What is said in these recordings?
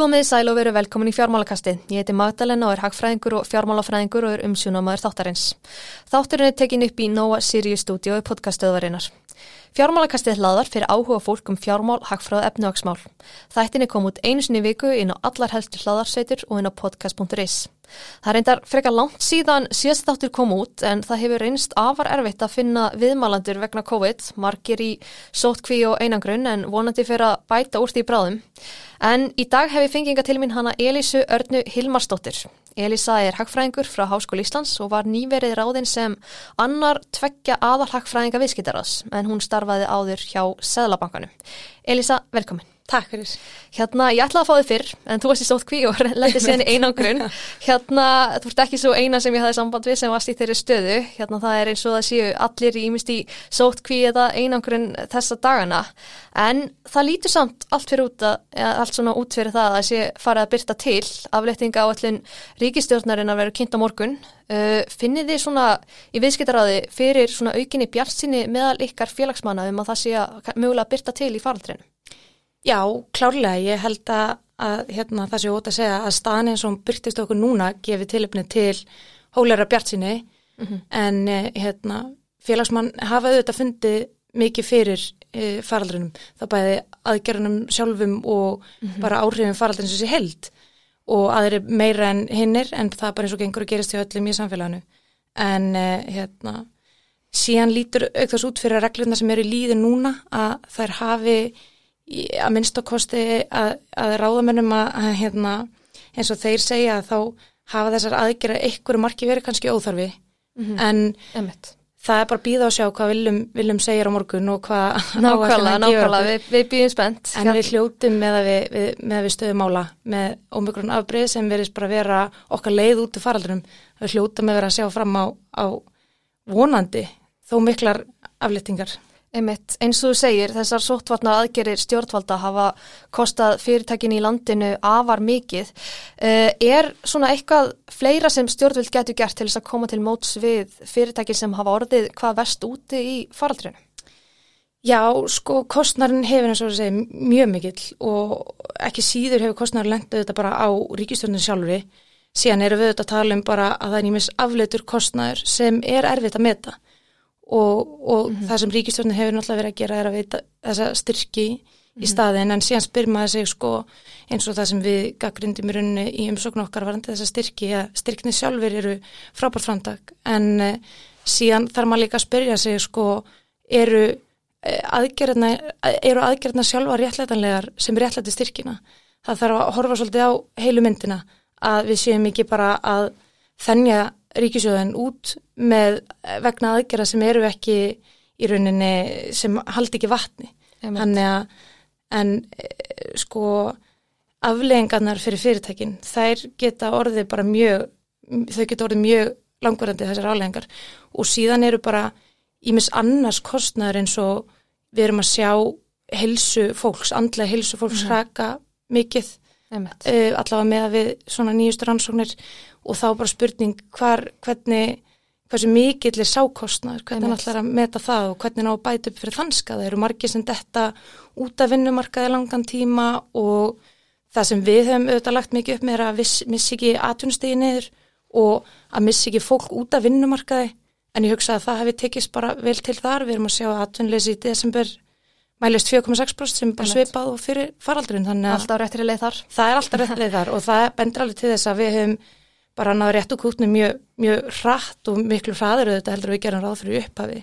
Komið sæl og veru velkomin í fjármálakasti. Ég heiti Magdalena og er hagfræðingur og fjármálafræðingur og er umsjónamaður þáttarins. Þátturinn er tekin upp í Nóa Sirius stúdíu og podcastöðvarinnar. Fjármálakastið hlaðar fyrir áhuga fólk um fjármál, hagfræð og efnahagsmál. Þættinni kom út einu sinni viku inn á allar helstu hlaðarsveitur og inn á podcast.is. Það reyndar frekar langt síðan síðast þáttur kom út en það hefur reynst afar erfitt að finna viðmálandur vegna COVID, margir í sótkví og einangrun en vonandi fyrir að bæta úr því bráðum. En í dag hef ég fenginga til mín hana Elísu Örnu Hilmarsdóttir. Elisa er hagfræðingur frá Háskóli Íslands og var nýverið ráðinn sem annar tveggja aðal hagfræðinga viðskiptaras en hún starfaði áður hjá Seðlabankanum. Elisa, velkomin. Takk fyrir. Hérna, ég ætlaði að fá þið fyrr, en þú varst í stótt kví og lendi síðan í einangrun. Hérna, þú ert ekki svo eina sem ég hafði samband við sem varst í þeirri stöðu. Hérna, það er eins og það séu allir ímist í stótt kví eða einangrun þessa dagana. En það lítur samt allt fyrir út að, allt svona út fyrir það að sé farið að byrta til aflettinga á allin ríkistjórnarinn að vera kynnt á morgun. Uh, finnir þið svona í viðskiptaráði fyrir svona aukinni bjartsinni meðal ykkar félagsmanna um að það sé að mögulega byrta til í faraldrinu? Já, klárlega, ég held að, að hérna, það sé ótt að segja að staðin eins og byrtist okkur núna gefið tilöfni til hólæra bjartsinni mm -hmm. en eh, hérna, félagsmann hafa auðvitað fundið mikið fyrir e, faraldrinum, það bæði aðgerðunum sjálfum og mm -hmm. bara áhrifin faraldrin sem sé held og aðri meira en hinnir en það er bara eins og gengur að gerist í öllum í samfélaginu en e, hérna síðan lítur aukþás út fyrir reglurna sem eru í líði núna að þær hafi að minnstakosti að, að ráðamennum að, að hérna, eins og þeir segja að þá hafa þessar aðgjara einhverju marki verið kannski óþarfi. Mm -hmm. en Emmett. það er bara býða að sjá hvað viljum, segja á morgun og hvað Nákvæmlega, nákvæmlega, við, við býðum spennt. En við hljóttum með að við, við, með við stöðum ála með ómögrun afbreyð sem verðist bara vera okkar leið út af faraldunum við hljóttum með að vera að sjá fram á, á vonandi þó miklar aflettingar Einmitt, eins og þú segir, þessar sóttvarna aðgerir stjórnvalda hafa kostað fyrirtækin í landinu afar mikið. Uh, er svona eitthvað fleira sem stjórnvald getur gert til þess að koma til móts við fyrirtækin sem hafa orðið hvað vest úti í faraldrinu? Já, sko, kostnarinn hefur eins og þú segir mjög mikill og ekki síður hefur kostnarinn lendið þetta bara á ríkistjórninu sjálfur. Síðan erum við þetta að tala um bara að það er nýmis afleitur kostnar sem er erfitt að meta og, og mm -hmm. það sem ríkistjórnir hefur náttúrulega verið að gera er að veita þessa styrki mm -hmm. í mhm. staðin en síðan spyr maður sig sko eins og það sem við gaggrindum í rauninni í umsóknu okkar varandi þessa styrki að styrkni sjálfur eru frábært framtak en uh, síðan þarf maður líka að spyrja sig sko eru eh, aðgerðna, eru aðgerðna sjálfa réttlætanlegar sem réttlæti styrkina það þarf að horfa svolítið á heilu myndina að við séum ekki bara að þennja ríkisjóðan út með vegna aðgjara sem eru ekki í rauninni sem haldi ekki vatni. Þannig að en eh, sko afleggingarnar fyrir fyrirtækin þær geta orðið bara mjög þau geta orðið mjög langvarandi þessar afleggingar og síðan eru bara ímis annars kostnæður eins og við erum að sjá helsu fólks, andlega helsu fólks mm. hraka mikið uh, allavega með að við svona nýjustur ansóknir og þá bara spurning hvar, hvernig, hversu mikill er sákostnar, hvernig ætlar að meta það og hvernig ná að bæta upp fyrir þanska. Það eru margir sem detta út af vinnumarkaði langan tíma og það sem við höfum auðvitað lagt mikið upp með er að missi ekki atvinnstegi niður og að missi ekki fólk út af vinnumarkaði en ég hugsa að það hefði tekist bara vel til þar. Við erum að sjá atvinnleysi í desember mælist 4,6% sem bara svipað og fyrir faraldurinn. Alltaf réttir leið þar. Það er alltaf réttir leið þar og það bendur alveg til þess að við höfum bara náður rétt og kútni mjög, mjög hratt og miklu hraður auðvitað heldur við gerum ráð fyrir upphafi.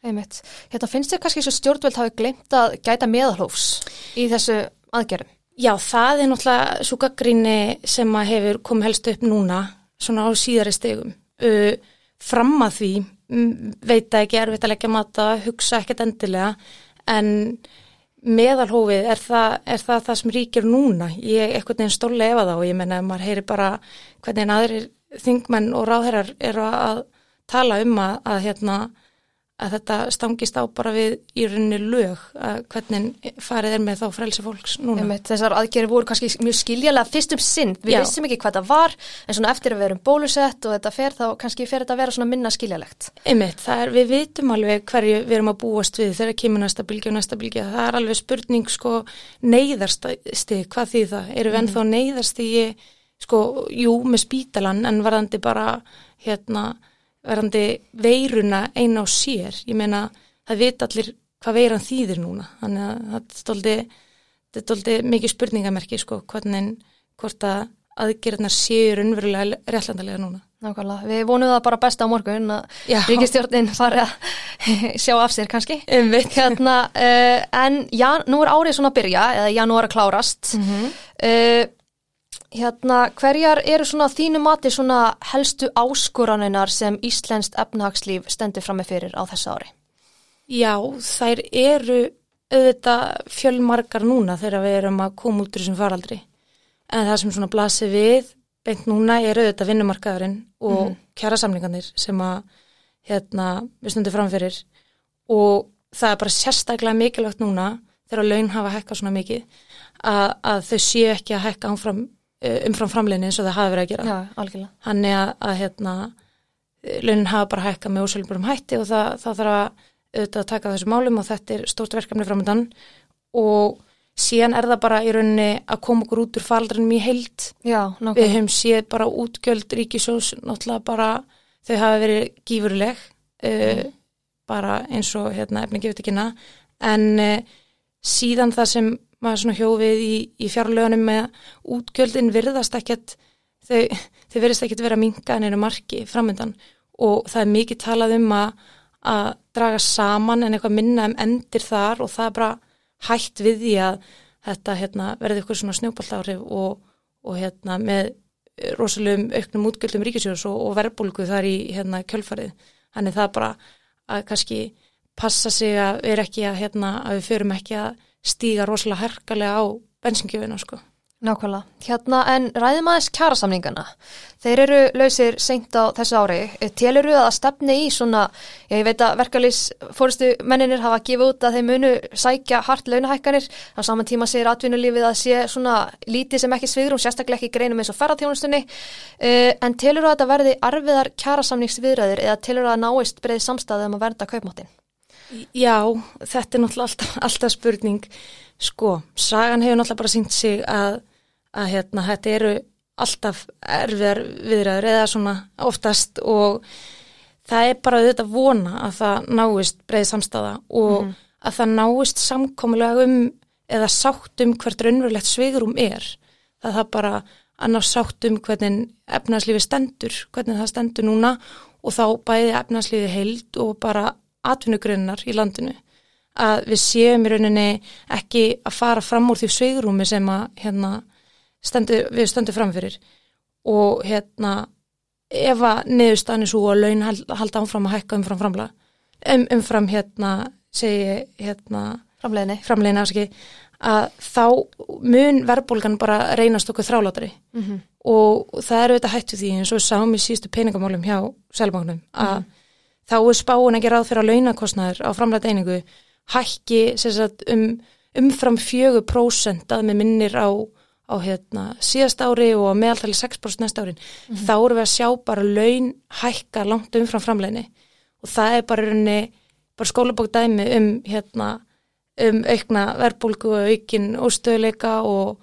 Einmitt. Hérna finnst þér kannski svo stjórnveld hafi glemt að gæta meðalhófs í þessu aðgerðum? Já, það er náttúrulega svo gaggrinni sem að hefur komið helst upp núna, svona á síðari stegum. Uh, fram að því veit að ekki erfitt að leggja mata, hugsa ekkert endilega, en meðalhófið, er það, er það það sem ríkir núna? Ég er eitthvað neins stóli ef að þá og ég menna að maður heyri bara hvernig aðrir þingmenn og ráðherrar eru að tala um að, að hérna að þetta stangist á bara við í rauninni lög að hvernig farið er með þá frelsi fólks núna. Einmitt, þessar aðgerið voru kannski mjög skiljalega fyrst um sinn, við Já. vissum ekki hvað það var en svona eftir að við erum bólusett og þetta fer þá kannski fer þetta að vera svona minna skiljalegt. Einmitt, það er, við vitum alveg hverju við erum að búast við þegar kemur næsta bylgi og næsta bylgi. Það er alveg spurning sko neyðarstig, hvað því það? Eru við ennþá neyðarstigi, sko, jú, með spítalan en varðandi bara, hérna, varðandi veiruna eina á sér. Ég meina, það vit allir hvað veiran þýðir núna. Þannig að er þetta er stolti mikið spurningamerki, sko, hvernig, hvort að aðgerðnar séu raunverulega réttlandalega núna. Nákvæmlega, við vonum það bara besta á morgun að Já. ríkistjórnin fari að sjá af sér kannski. Hérna, uh, en já, nú er árið svona að byrja, eða janúar að klárast. Mhm. uh, hérna, hverjar eru svona þínu mati svona helstu áskoraninnar sem Íslenskt efnahagslíf stendur fram með fyrir á þessu ári? Já, þær eru auðvitað fjölmarkar núna þegar við erum að koma út úr þessum faraldri. En það sem svona blasir við beint núna er auðvitað vinnumarkaðurinn og mm. kjærasamlingarnir sem að hérna, við stundum framfyrir og það er bara sérstaklega mikilvægt núna þegar laun hafa hækkað svona mikið að, að þau séu ekki að hækka umfram, eh, umfram framleginni eins og það hafa verið að gera. Já, algjörlega. Þannig að, að hérna, launin hafa bara hækkað með ósölburum hætti og það, það þarf að auðvitað að taka þessu málum og þetta er stórt verkefni framöndan og síðan er það bara í rauninni að koma okkur út úr faldrinum í heild. Já, Við nákvæmlega. höfum séð bara útgjöld ríkisjós, náttúrulega bara þau hafa verið gífurleg, uh, bara eins og hérna efni gefið ekki en uh, síðan það sem maður svona hjófið í, í fjárlögunum með útgjöldin virðast ekkert, þau, þau virðast ekkert vera minga en einu marki framöndan og það er mikið talað um að, að draga saman en eitthvað minna um endir þar og það er bara hætt við því að þetta hérna, verði eitthvað svona snjópalt áhrif og, og hérna, með rosalegum auknum útgjöldum ríkisjós og, og verðbólgu þar í hérna, kjölfarið. Þannig það er bara að kannski passa sig að við að, hérna, að við förum ekki að stíga rosalega herkalega á bensingjöfina sko. Nákvæmlega. Hérna, en ræðum aðeins kjærasamningana. Þeir eru lausir seint á þessu ári. Telur þú að stefni í svona, ég veit að verkalýs fórustu menninir hafa gefið út að þeir munu sækja hart launahækkanir. Á saman tíma segir atvinnulífið að sé svona lítið sem ekki svigrum, sérstaklega ekki greinum eins og ferðartjónustunni. Uh, en telur þú að þetta verði arfiðar kjærasamningsviðræður eða telur þú að náist breið samstæðum að vernda kaupmáttin? Já, þetta er náttúrulega alltaf, alltaf spurning. Sko, sagan hefur náttúrulega bara sínt sig að, að hérna, þetta eru alltaf erfiðar viðræður eða svona oftast og það er bara auðvitað vona að það náist breið samstæða og að það náist samkomulega um eða sátt um hvert raunverulegt svigurum er. Það það bara að ná sátt um hvernig efnarslífi stendur, hvernig það stendur núna og þá bæði efnarslífi heild og bara atvinnugreinar í landinu að við séum í rauninni ekki að fara fram úr því sveigrúmi sem að hérna, stendur, við stöndum framfyrir og hérna ef að niðurstaðan er svo að laun hal- halda áfram að hækka umfram framla um, umfram hérna segi hérna Framleiðinni. framlegin afsaki að þá mun verðbólgan bara reynast okkur þrálátari. Mm og það er auðvitað hættu því eins og sáum í sístu peningamálum hjá selbanknum að þá er spáin ekki ráð fyrir að launakostnaður á framlega einingu hækki sagt, um, umfram 4% að með minnir á, á hérna, síðast ári og meðaltali 6% næsta árin. Þá erum við að sjá bara laun hækka langt umfram framleginni og það er bara, í rauninni, bara skólabók dæmi um hérna um aukna verbulgu og aukin óstöðleika og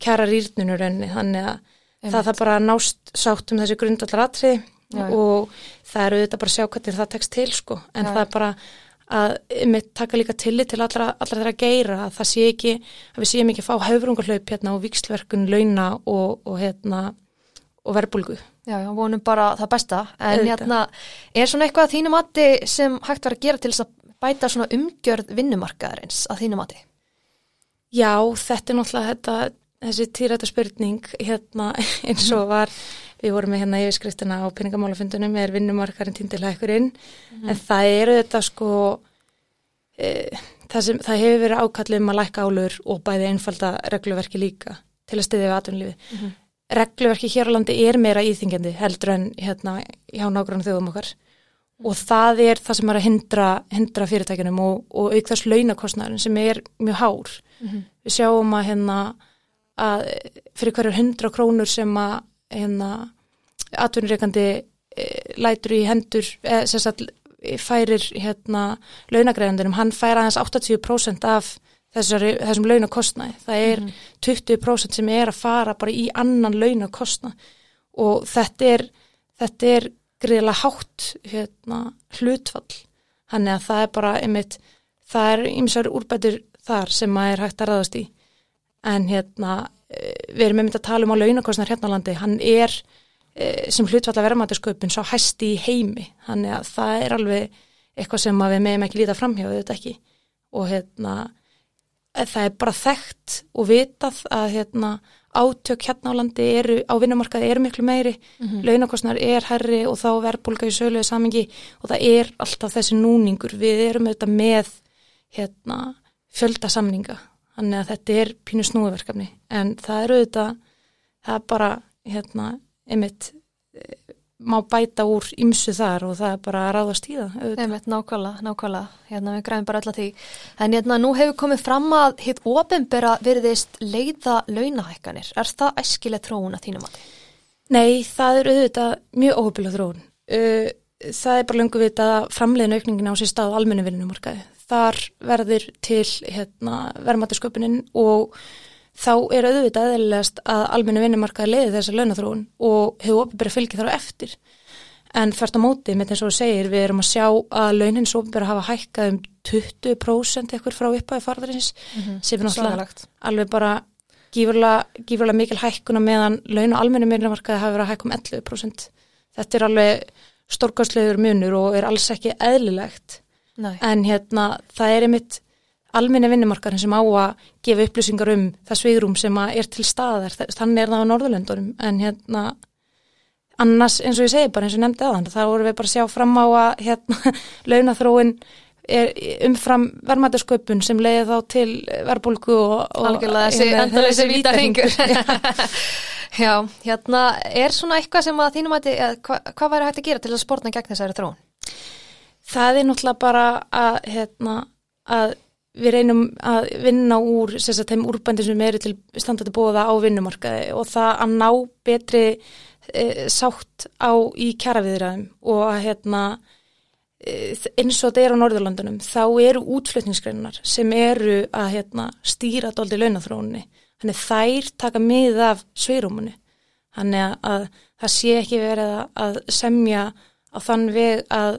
kæra rýrnunur enni þannig að það þarf bara að nást sátt um þessi grundallar atriði Já, og það eru auðvitað bara að sjá hvernig það tekst til sko en Já, það er bara að mitt taka líka tillit til allra, allra þeirra geira að það sé ekki, að við séum ekki að fá höfrungarhlaup hérna og vikslverkun, launa og, og hérna og verbulgu. Já, já, vonum bara það besta. En Auðvitað. hérna, er svona eitthvað að þínu mati sem hægt var að gera til þess að bæta svona umgjörð vinnumarkaðarins að þínu mati? Já, þetta er náttúrulega þetta, þessi týræta spurning hérna eins og var við vorum með hérna yfirskriftina á peningamálafundunum er vinnumarkarinn týndilækurinn en það eru þetta sko e, það, sem, það hefur verið ákallið um að lækka álur og bæði einfalda regluverki líka til að styðja við atvinnulífi. Regluverki hér á landi er meira íþingjandi heldur en hérna hjá nágrann þjóðum okkar. Og það er það sem er að hindra, hindra fyrirtækjunum og, og auk þess launakostnæðin sem er mjög hár. Við sjáum að hérna að fyrir hverjar hundra krónur sem að hérna atvinnureikandi e, lætur í hendur e, sagt færir hérna launagreðandunum, hann fær aðeins 80% af þessari, þessum launakostnæði. Það er 20% sem er að fara bara í annan launakostnæð og þetta er, þetta er greiðilega hátt hérna, hlutfall. Þannig að það er bara einmitt, það er ymsar úrbætur þar sem að er hægt að ræðast í. En hérna, eh, við erum einmitt að tala um á launakostnæðar hérna á landi, hann er eh, sem hlutfall að verðmættasköpun svo hæsti í heimi. Þannig að það er alveg eitthvað sem við meðum ekki líta framhjáðu þetta ekki. Og hérna, það er bara þekkt og vitað að hérna, átök hérna á landi eru, á vinnumarkaði eru miklu meiri, mm -hmm. launakostnar er herri og þá verðbólka í söluðu samingi og það er alltaf þessi núningur, við erum auðvitað með hérna, fjöldasamninga, þannig að þetta er pínu snúiverkefni, en það eru auðvitað, það er bara hérna, einmitt má bæta úr ymsu þar og það er bara að ráðast í það. Einmitt, nákvæmlega, nákvæmlega, hérna við græfum bara öll að því. En hérna nú hefur komið fram að hitt ofinbera veriðist leiða launahækkanir. Er það æskileg þróun að þínum að því? Nei, það er auðvitað mjög óhupilega þróun. Það er bara lengur vitað að framleiðin aukningin á sér stað á almennu vinnumarkaði. Þar verður til hérna, verðmættisköpunin og þá er auðvitað eðlilegast að almennu vinnumarkaði leiði þessa launathróun og hefur opibæri fylgið þar á eftir. En þarft á móti, með þess að þú segir, við erum að sjá að launins opibæri hafa hækkað um 20% ekkur frá upphæði farðarins mm -hmm. sem er náttúrulega alveg bara gífurlega mikil hækkuna meðan laun og almennu vinnumarkaði hafa verið að hækka um 11%. Þetta er alveg stórkastlegur munur og er alls ekki eðlilegt. Nei. En hérna, það er einmitt alminni vinnumarkarinn sem á að gefa upplýsingar um það svigrum sem er til staðar, þannig er það á Norðurlöndunum. En hérna annars eins og ég segi bara eins og nefndi aðan þá vorum við bara að sjá fram á að hérna launathróin er umfram vermaðarsköpun sem leiði þá til verbulgu og, og algjörlega þessi hérna, endalþessi vítaringur Já, hérna er svona eitthvað sem að þínum að hva, hvað væri hægt að gera til að spórna gegn þessari þróun? Það er náttúrulega bara að hérna að við reynum að vinna úr sagt, þeim úrbændir sem eru til standandi bóða á vinnumarkaði og það að ná betri e, sátt á í kjaraviðræðum og að hérna e, eins og þetta er á Norðurlandunum þá eru útflutningsgreinar sem eru að hérna, stýra doldi launathróunni þannig þær taka mið af sveirumunni þannig að, að það sé ekki verið að semja á þann veg að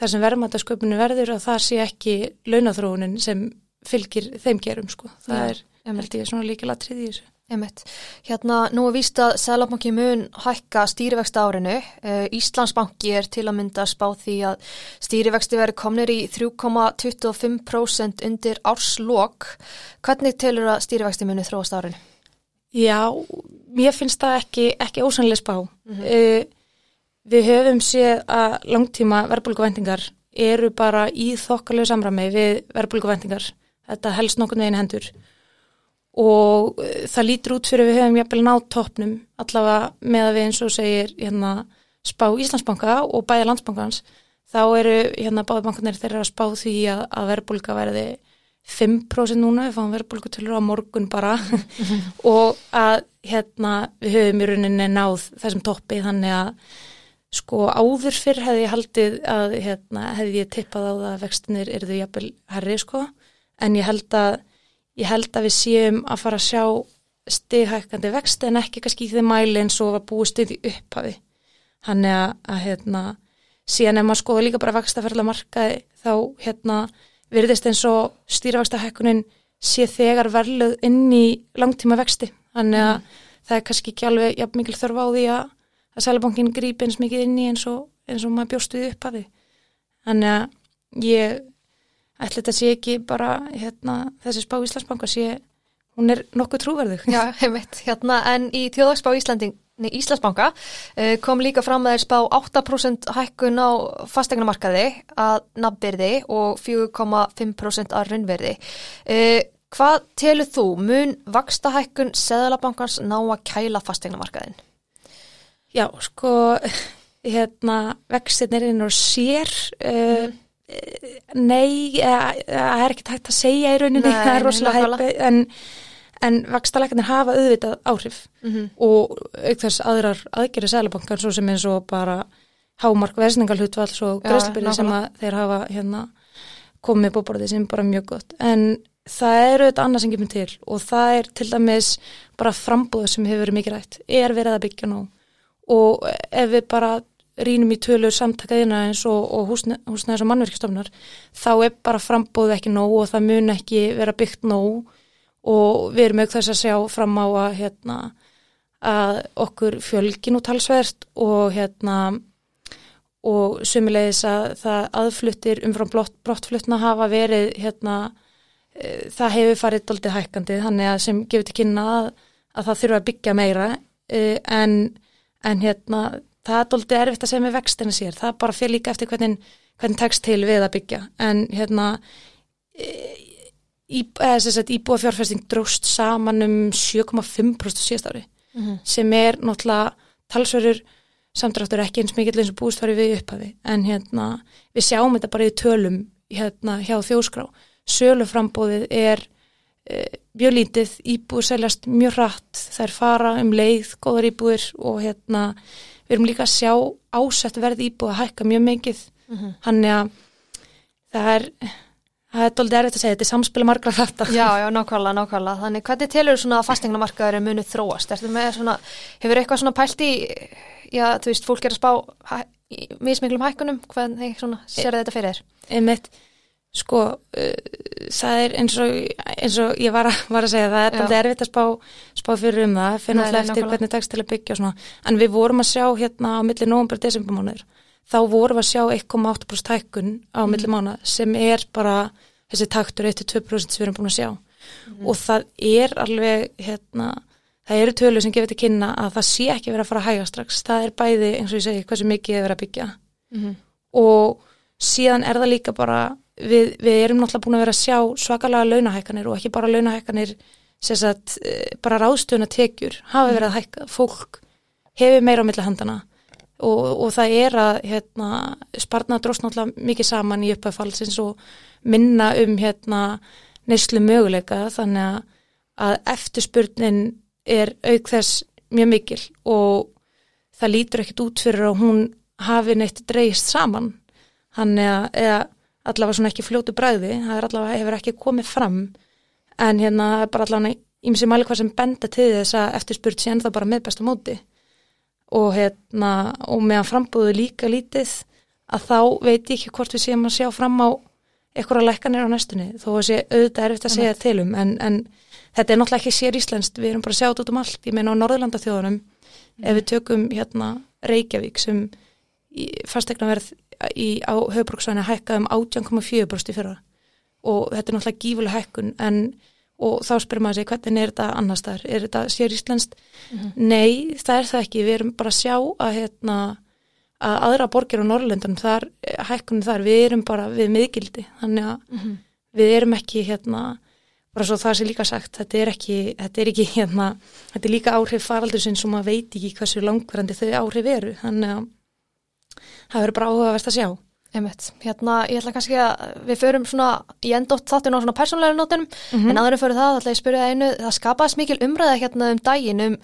þar sem verðmættasköpunni verður og það sé ekki launathróunin sem fylgir þeim gerum sko. Það ja, er, held ég, svona líka latrið í þessu. Emitt. Hérna, nú er víst að Sælabanki mun hækka stýrivexta árinu. Uh, Íslandsbanki er til að mynda að spá því að stýrivexti veri komnir í 3,25% undir árslokk. Hvernig telur að stýrivexti muni þróast árinu? Já, mér finnst það ekki, ekki ósannlega spá. Mm -hmm. Við höfum séð að langtíma verbulguvendingar eru bara í þokkalegu samræmi við verbulguvendingar. Þetta helst nokkur neginn hendur og uh, það lítur út fyrir við höfum jæfnvel nátt toppnum allavega með að við eins og segir hérna, spá Íslandsbanka og bæja landsbankans þá eru hérna báðbankanir þeirra að spá því að, að verbulga verði 5% núna, við fáum verbulgutölur á morgun bara og að hérna við höfum í rauninni náð þessum toppi þannig að Sko áður fyrr hefði ég haldið að hérna, hefði ég tippað á það að vextinir eru þau jafnvel herri sko en ég held að ég held að við séum að fara að sjá stighækandi vexti en ekki kannski í þeim mæli eins og að búi stið í upphafi. Þannig að, að hérna, síðan ef maður skoða líka bara vextaferðla markaði þá hérna virðist eins og stýravextahækunin sé þegar verluð inn í langtíma vexti. Þannig að mm. það er kannski ekki alveg jafn mikil þörf á því að að Sælabankin grípi eins mikið inn í eins og, eins og maður bjóstuði upp að því. Þannig að ég ætla þetta sé ekki bara hérna, þessi spá Íslandsbanka sé, hún er nokkuð trúverðug. Já, heimitt, hérna en í þjóðagsspá Íslanding Íslandsbanka eh, kom líka fram að þeir spá 8% hækkun á fastegnumarkaði að nafnverði og 4,5% að raunverði. Eh, hvað telur þú mun vaksta hækkun Seðalabankans ná að kæla fastegnumarkaðin? Já, sko, hérna vextinir inn og sér uh, nei, eh, það er ekki hægt að segja í rauninni, Nei, það er nei, rosalega hægt en, en vakstalækarnir hafa auðvitað áhrif. Mhm. og auk þess aðrar aðgerið sælabankar svo sem eins og bara hámark versningalhutvalls og Já, græsbyrði sem að þeir hafa hérna komið búborðið sem bara mjög gott. En það eru þetta annað sem kemur til og það er til dæmis bara frambúða sem hefur verið mikið rætt er verið að byggja nú og ef við bara rínum í tölur samtakaðina eins og, og húsnæ, húsnæðis og mannverkistofnar þá er bara frambúð ekki nóg og það mun ekki vera byggt nóg. Og við erum auk þess að sjá fram á að hérna að okkur fjölgin út talsvert og hérna og sömulegis að það aðfluttir umfram blott, brottflutna hafa verið hérna e, það hefur farið doldið hækkandi þannig að sem gefur til kynna að, að það þurfa að byggja meira e, en, en hérna það er doldið erfitt að segja með vextina sér. Það bara fyrir líka eftir hvernig, hvernig tekst til við að byggja. En hérna e, íbúa fjárfesting dróst saman um 7,5% síðast ári Mhm. sem er náttúrulega talsverður samdráttur ekki eins mikill eins og búist farið við upphafi. En hérna við sjáum þetta bara í tölum hérna hjá þjóskrá söluframbóðið er mjög lítið, íbúið seljast mjög hratt, þær fara um leið góðar íbúir og hérna við erum líka að sjá ásett verð íbúið að hækka mjög mikið Mhm. hann að það er það er doldið erfitt að segja, þetta er samspila margra hratta Já, já, nákvæmlega, nákvæmlega. Þannig hvernig telur svona að fastegnamarkaður er munið þróast? Ertu með svona, hefur eitthvað svona pælt í, já, þú veist, fólk er að spá mismiklum hækkunum, hvernig svona sér þetta fyrir þér? Sko uh, það er eins og, eins og ég var að, var að segja það er alltaf erfitt að spá, spá fyrir um það fyrir náttúrulega eftir hvernig tekst til að byggja og svona. En við vorum að sjá hérna á milli nóvambur desembermánuður þá vorum við að sjá 1,8% hækkun á Mhm. milli mánuð sem er bara þessi taktur 1-2% sem við erum búin að sjá. Mhm. og það er alveg hérna það eru tölur sem gefur til kynna að það sé ekki verið að fara að hæga strax. Það er bæði eins og ég segi hversu mikið er verið að byggja. Mm og síðan er það líka bara við, við erum náttúrulega búin að vera að sjá svakalega launahækkanir og ekki bara launahækkanir sagt eh, bara ráðstöðuna tekjur hafa verið að hækka. Fólk hefur meira á milli handana og, og það er að hérna, sparna dróst náttúrulega mikið saman í uppæðfalsins og minna um hérna neyslu möguleika. Þannig að, að eftirspurnin er auk þess mjög mikil og það lítur ekkit út fyrir að hún hafi neitt dreigist saman. Hann eða, eða allavega svona ekki fljótu bræði, það er allavega hefur ekki komið fram en hérna það er bara allavega ímsi mæli hvað sem benda til þess að eftirspurt sé ennþá bara með besta móti. Og hérna og meðan frambúðu líka lítið að þá veit ég ekki hvort við séum að sjá fram á eitthvað lækkanir á næstunni þó að sé auðvitað erfitt að segja til um en, en þetta er náttúrulega ekki sér íslenskt við erum bara að sjá þetta út um allt, ég meina á Norðurlanda þjóðunum ef við tökum hérna Reykjavík sem fastegna verð í, á höfbruksvæðinu hækkað um 18,4% í fyrra. Og þetta er náttúrulega gífuleg hækkun en og þá spyrir maður sig hvernig er þetta annars þar, er þetta sér íslenskt? Nei, það er það ekki, við erum bara að sjá að hérna að aðra borgir á Norrlöndunum þar, hækkunum þar, við erum bara við miðgildi, þannig að við erum ekki hérna, bara svo það sé líka sagt, þetta er ekki þetta er ekki hérna, þetta er líka áhrif faraldur sem maður veit ekki hversu langverandi þau áhrif eru, þannig að það verður bara áhugavert að sjá. Einmitt. Hérna, ég ætla kannski að við förum svona í endótt þáttun á svona persónlega nótunum, en áður en fyrir það ætla ég að spyrja einu, það skapaðist mikil umræða hérna um daginn um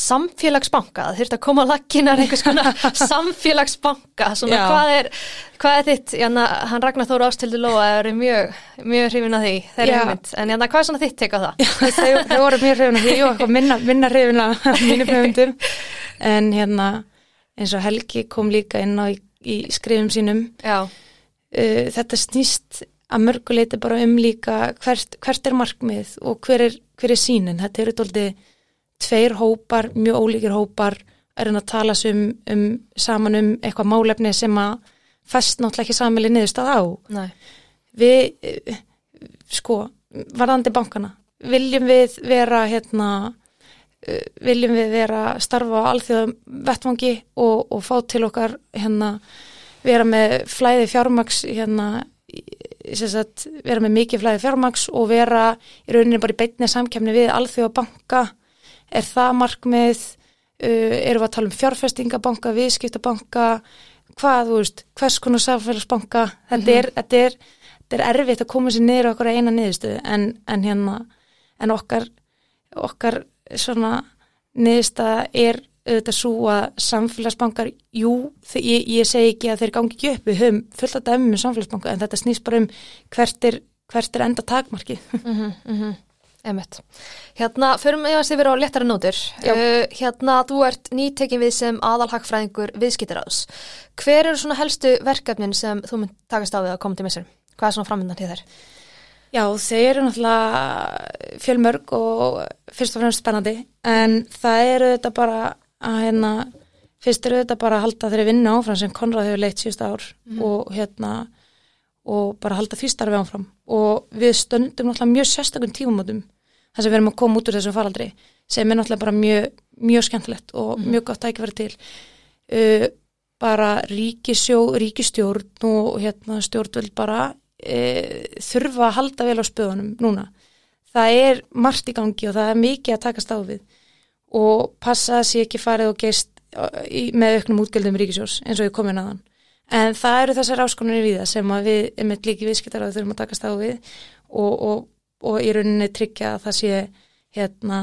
samfélagsbanka, það þurft að koma að lakkinar einhvers konar samfélagsbanka, svona Já. hvað er, hvað er þitt, hérna, hann Ragnar Þóra Ástildur Lóa er mjög, mjög hrifin að því, þeirri Já. hugmynd, en hérna, hvað er svona þitt tek á það? þau, þau voru mér hrifin að því. Eitthvað minna, minna hrifin að mínu hrifindum en hérna eins og Helgi kom líka inn á í, í skrifum sínum. Já, uh, þetta snýst að mörguleiti bara um líka hvert, hvert er markmið og hver er, hver er sínin þetta eru tóldi tveir hópar, mjög ólíkir hópar er hann að tala um, um saman um eitthvað málefni sem að fest náttúrulega ekki samili niðurstað á. Næ, við, eh, sko, varðandi bankana, viljum við vera, hérna, viljum við vera að starfa á alþjóðum vettvangi og, og fá til okkar, hérna, vera með flæði fjármaks, hérna, sagt, vera með mikið flæði fjármaks og vera í rauninni bara í beinni samkemni við alþjóða banka, er það markmið, uh, erum við að tala um fjárfestingabanka, viðskiptabanka? Hvað, þú veist, hvers konar samfélagsbanka, þetta er, þetta er þetta er erfitt að koma sér niður okkur að eina niðurstöðu en, en hérna en okkar, okkar svona niðurstaða er auðvitað svo að samfélagsbankar jú, ég, ég segi ekki að þeir gangi ekki upp, við höfum fullt að dæmi með samfélagsbanka en þetta snýst bara um hvert er, hvert er enda takmarki mm -hmm, mm -hmm. Emmett. Hérna, förum við að vera á letara nótur. Uh, hérna, þú ert nýtekin við sem aðalhagfræðingur viðskiptaráðs. Hver eru svona helstu verkefnin sem þú mynd takast á við að koma til missurum? Hvað er svona framöndan til þær? Já, þeir eru náttúrulega fjölmörg og fyrst og fremst spennandi en það eru þetta bara að hérna, fyrst eru þetta bara að halda þeirri vinna áfram sem Konrad hefur leitt síðust ár mm. og hérna og bara halda því starfi áfram og við stöndum náttúrulega mjög sérstakun tífumótum þar sem við erum að koma út úr þessum faraldri sem er náttúrulega bara mjög, mjög skemmtilegt og mm. mjög gott að ekki vera til uh, bara ríkisjó, ríkistjórn og hérna, stjórnvöld bara uh, þurfa að halda vel á spöðunum núna. Það er margt í gangi og það er mikið að takast á við og passa að sé ekki farið og geist með auknum útgjöldum ríkisjós eins og ég komin að hann. En það eru þessar áskonunir við það sem við, einmitt líki viðskiptar að þurfum að takast á við og, og og í rauninni tryggja að það sé hérna,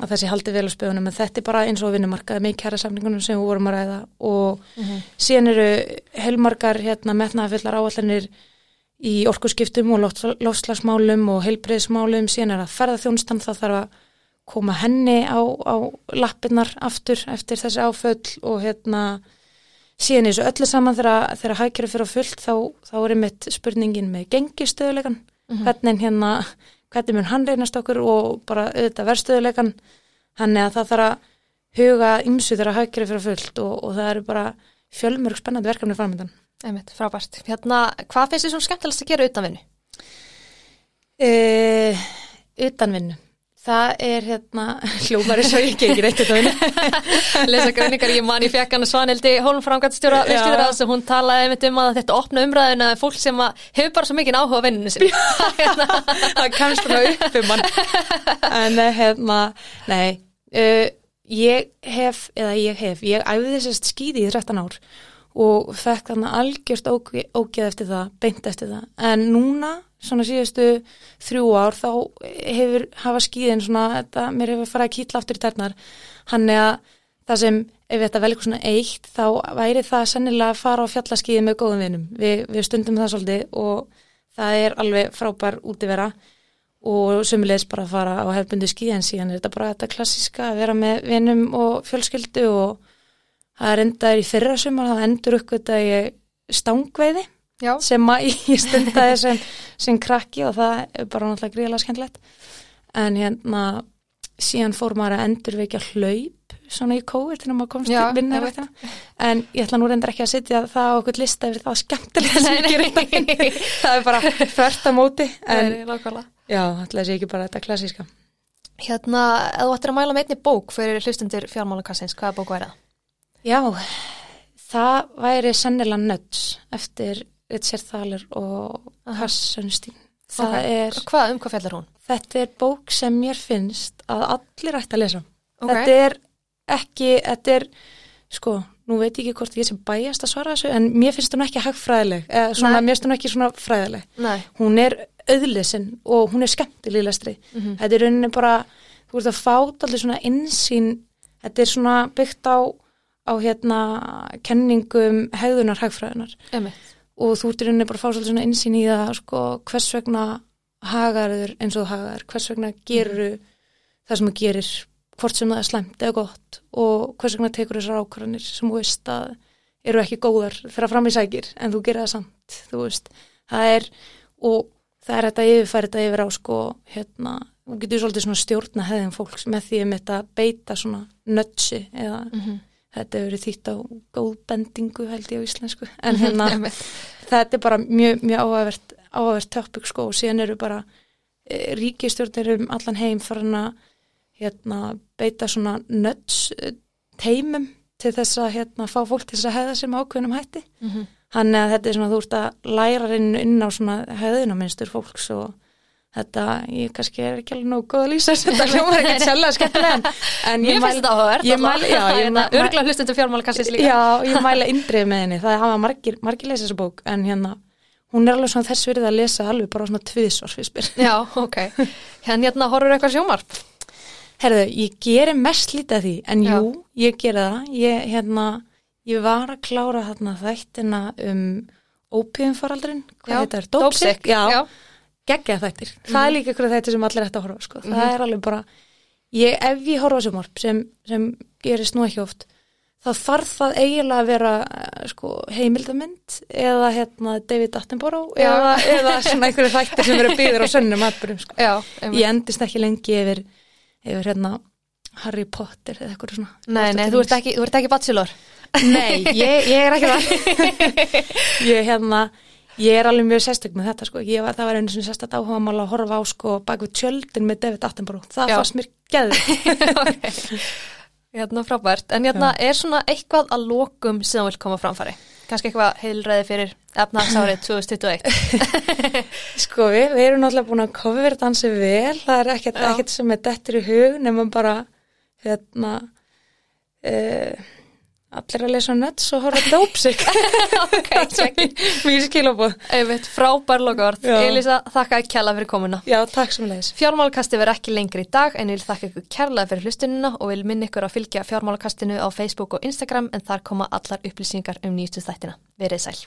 að það sé haldið vel á spöðunum en þetta er bara eins og vinnumarkaði með kæra samningunum sem við vorum að ræða og mm -hmm. síðan eru heilmarkar hérna, metnaðafillar áallanir í orkuskiptum og lofslagsmálum og heilbreyðsmálum síðan er að ferða þjónustan það þarf að koma henni á, á lappinnar aftur eftir þessi áföll og hérna síðan er þessu öllu saman þegar, þegar hækjari fyrir að fullt þá, þá er einmitt spurningin með gengistöðulegan mm -hmm. hvernig hérna hvernig mun hann reynast okkur og bara auðvitað verstuðuleikan hann er að það þarf að huga ymsu þegar að haugri fyrir fullt og, og það eru bara fjölmörg spennandi verkefni framöndan. Einmitt, frábært. Hérna, hvað finnst þið svona skemmtilegast að gera utanvinnu? Uh, utanvinnu? Það er hérna hljómar eins og ég ekki reitt þetta vinna. Lesa greiningar, ég man í fjekkan Svanhildi Hólmframgættstjóra viðskiptur að hún talaði einmitt um að þetta opna umræðin að fólk sem hefur bara svo mikið áhuga á vinninu sinni. það kannst það upp um hann. En eh, hérna, nei, uh, ég hef, eða ég hef, ég æfði þessast skýði í 13 ár og fekk þarna algjörst ógeð eftir það, beint eftir það. En núna svona síðustu þrjú ár þá hefur hafa skýðin svona, þetta, mér hefur farið að kýtla aftur í ternar, hann er að það sem, ef þetta vel eitthvað svona eitt þá væri það sennilega að fara á fjallaskýði með góðum vinum, Vi, við stundum það svolítið og það er alveg frábær útivera og sömulegis bara að fara á hefbundi skýði en síðan. Er þetta bara þetta klassiska að vera með vinum og fjölskyldu og það er endaður í fyrra sumar, það endur uppgötta í stangveiði Já. sem ég stundaði sem, sem krakki og það er bara náttúrulega gríðilega skemmtilegt. En hérna síðan fór maður að endurveikja hlaup svona í COVID þegar maður komst Já, til vinna en ég ætla nú reyndar ekki að setja það á okkur lista yfir það skemmtilegt sem ég gerir það er bara þvert að móti en Já, ætla að sé ekki bara þetta klassíska. Hérna, ef þú ættir að mæla með einni bók fyrir hlustundir fjármálakassins, hvaða bók væri það? Já, það væri sennilega nöds eftir Richard Thaler og Hass Sönnstín okay. Hvað, um hvað fellar hún? Þetta er bók sem mér finnst að allir ætti að lesa okay. Þetta er ekki, þetta er sko, nú veit ég ekki hvort ég sem bæjast að svara þessu, en mér finnst hún ekki hagfræðileg, eða svona, mér finnst hún ekki svona fræðileg Nei. hún er auðlesin og hún er skemmtileg lestri, mm -hmm. þetta er rauninni bara þú veist að fát allir svona insýn, þetta er svona byggt á á hérna kenningum hegðunar hagfræðunar og þú ert í rauninni bara að fá svolítið svona insýn í það sko, hvers vegna hagaður eins og hagaður, hvers vegna gerur mm. það sem þú gerir hvort sem það er slemt eða gott og hvers vegna tekur þessar ákvarðanir sem þú veist að eru ekki góðar þegar fram í sækir en þú gerir það samt þú veist, það er og það er þetta yfirfærið þetta yfir á sko hérna, þú getur svolítið svona stjórna hefðin fólks með því þetta beita svona nötsi eða mm -hmm þetta hefur verið þýtt á góðbendingu held ég á íslensku. En hérna þetta er bara mjög, mjög áhagvert áhagvert topic sko. Og síðan eru bara e, ríkistjórnir um allan heim farin að hérna, beita svona nöts e, teimum til þess að hérna, fá fólk til þess að hefða sem ákveðnum hætti. Mm -hmm. hann er að þetta er svona þú ert að læra inn, inn á svona hefðunaminstur fólks og þetta, ég kannski er ekki alveg nógu góð að lýsa þetta hljómar ekkert sérlega skemmtilega en- ég áhugavert ég mæli, já, ég Hérna, mæli Örgla hlustundu fjármálakastis líka Já, ég mæla indrið með henni, það hafa margir, margir lesa þessa bók, en hérna, hún er alveg svona þess verið að lesa alveg bara svona tviðsvar fyrst mér. Já, ok Hérna, hérna horfur eitthvað sjómarp Herðu, ég geri mest lítið af því, en Já. jú, ég geri það, ég, hérna, ég var að klára þarna þættina um ópíðumfaraldurinn, hvað þetta er? Dópsik Já. Geggja þættir. Það er líka ykkur þættir sem allir ætti að horfa, sko. Það er alveg bara, ég, ef ég horfa á sjómarp, sem, sem gerist nú ekki oft, þá þarf það eiginlega að vera eh, sko, heimildamind eða hérna, David Attenborough Já. eða, eða svona einhverju þættir sem eru byggður á sönnum atbyrjum. Sko. Já, Ég endist ekki lengi yfir, yfir hérna, Harry Potter eða eitthvað svona. Nei, nei, þú ert ekki, þú ert ekki bachelor Nei, ég, ég er ekki það. ég, hérna, ég er alveg mjög sérstök með þetta, sko. Ég var, það var einu svona sérstök áhuga mála að horfa á, sko, bak við tjöldin með David Attenborough. Það Já. fannst mér geður. Ok. Hérna frábært En hérna, er svona eitthvað að lokum sem þú vilt koma framfæri? Kannski eitthvað heilræði fyrir efnagsárið 2021 Sko við, við erum náttúrulega búin að cover dansi vel, það er ekkert, Já. ekkert sem er dettur í hug nema bara hérna uh, allir að lesa nötts og horfa dópsik Ok, check mjög skilabóð. Einmitt, frábær lokaord. Elisa, þakka ekki kjalla fyrir komuna Já, takk sem leiðis. Fjármálakasti verður ekki lengri í dag en ég vil þakka ykkur kærlega fyrir hlustunina og vil minna ykkur að fylgja fjármálakastinu á Facebook og Instagram en þar koma allar upplýsingar um nýjustu þættina. Verið sæl.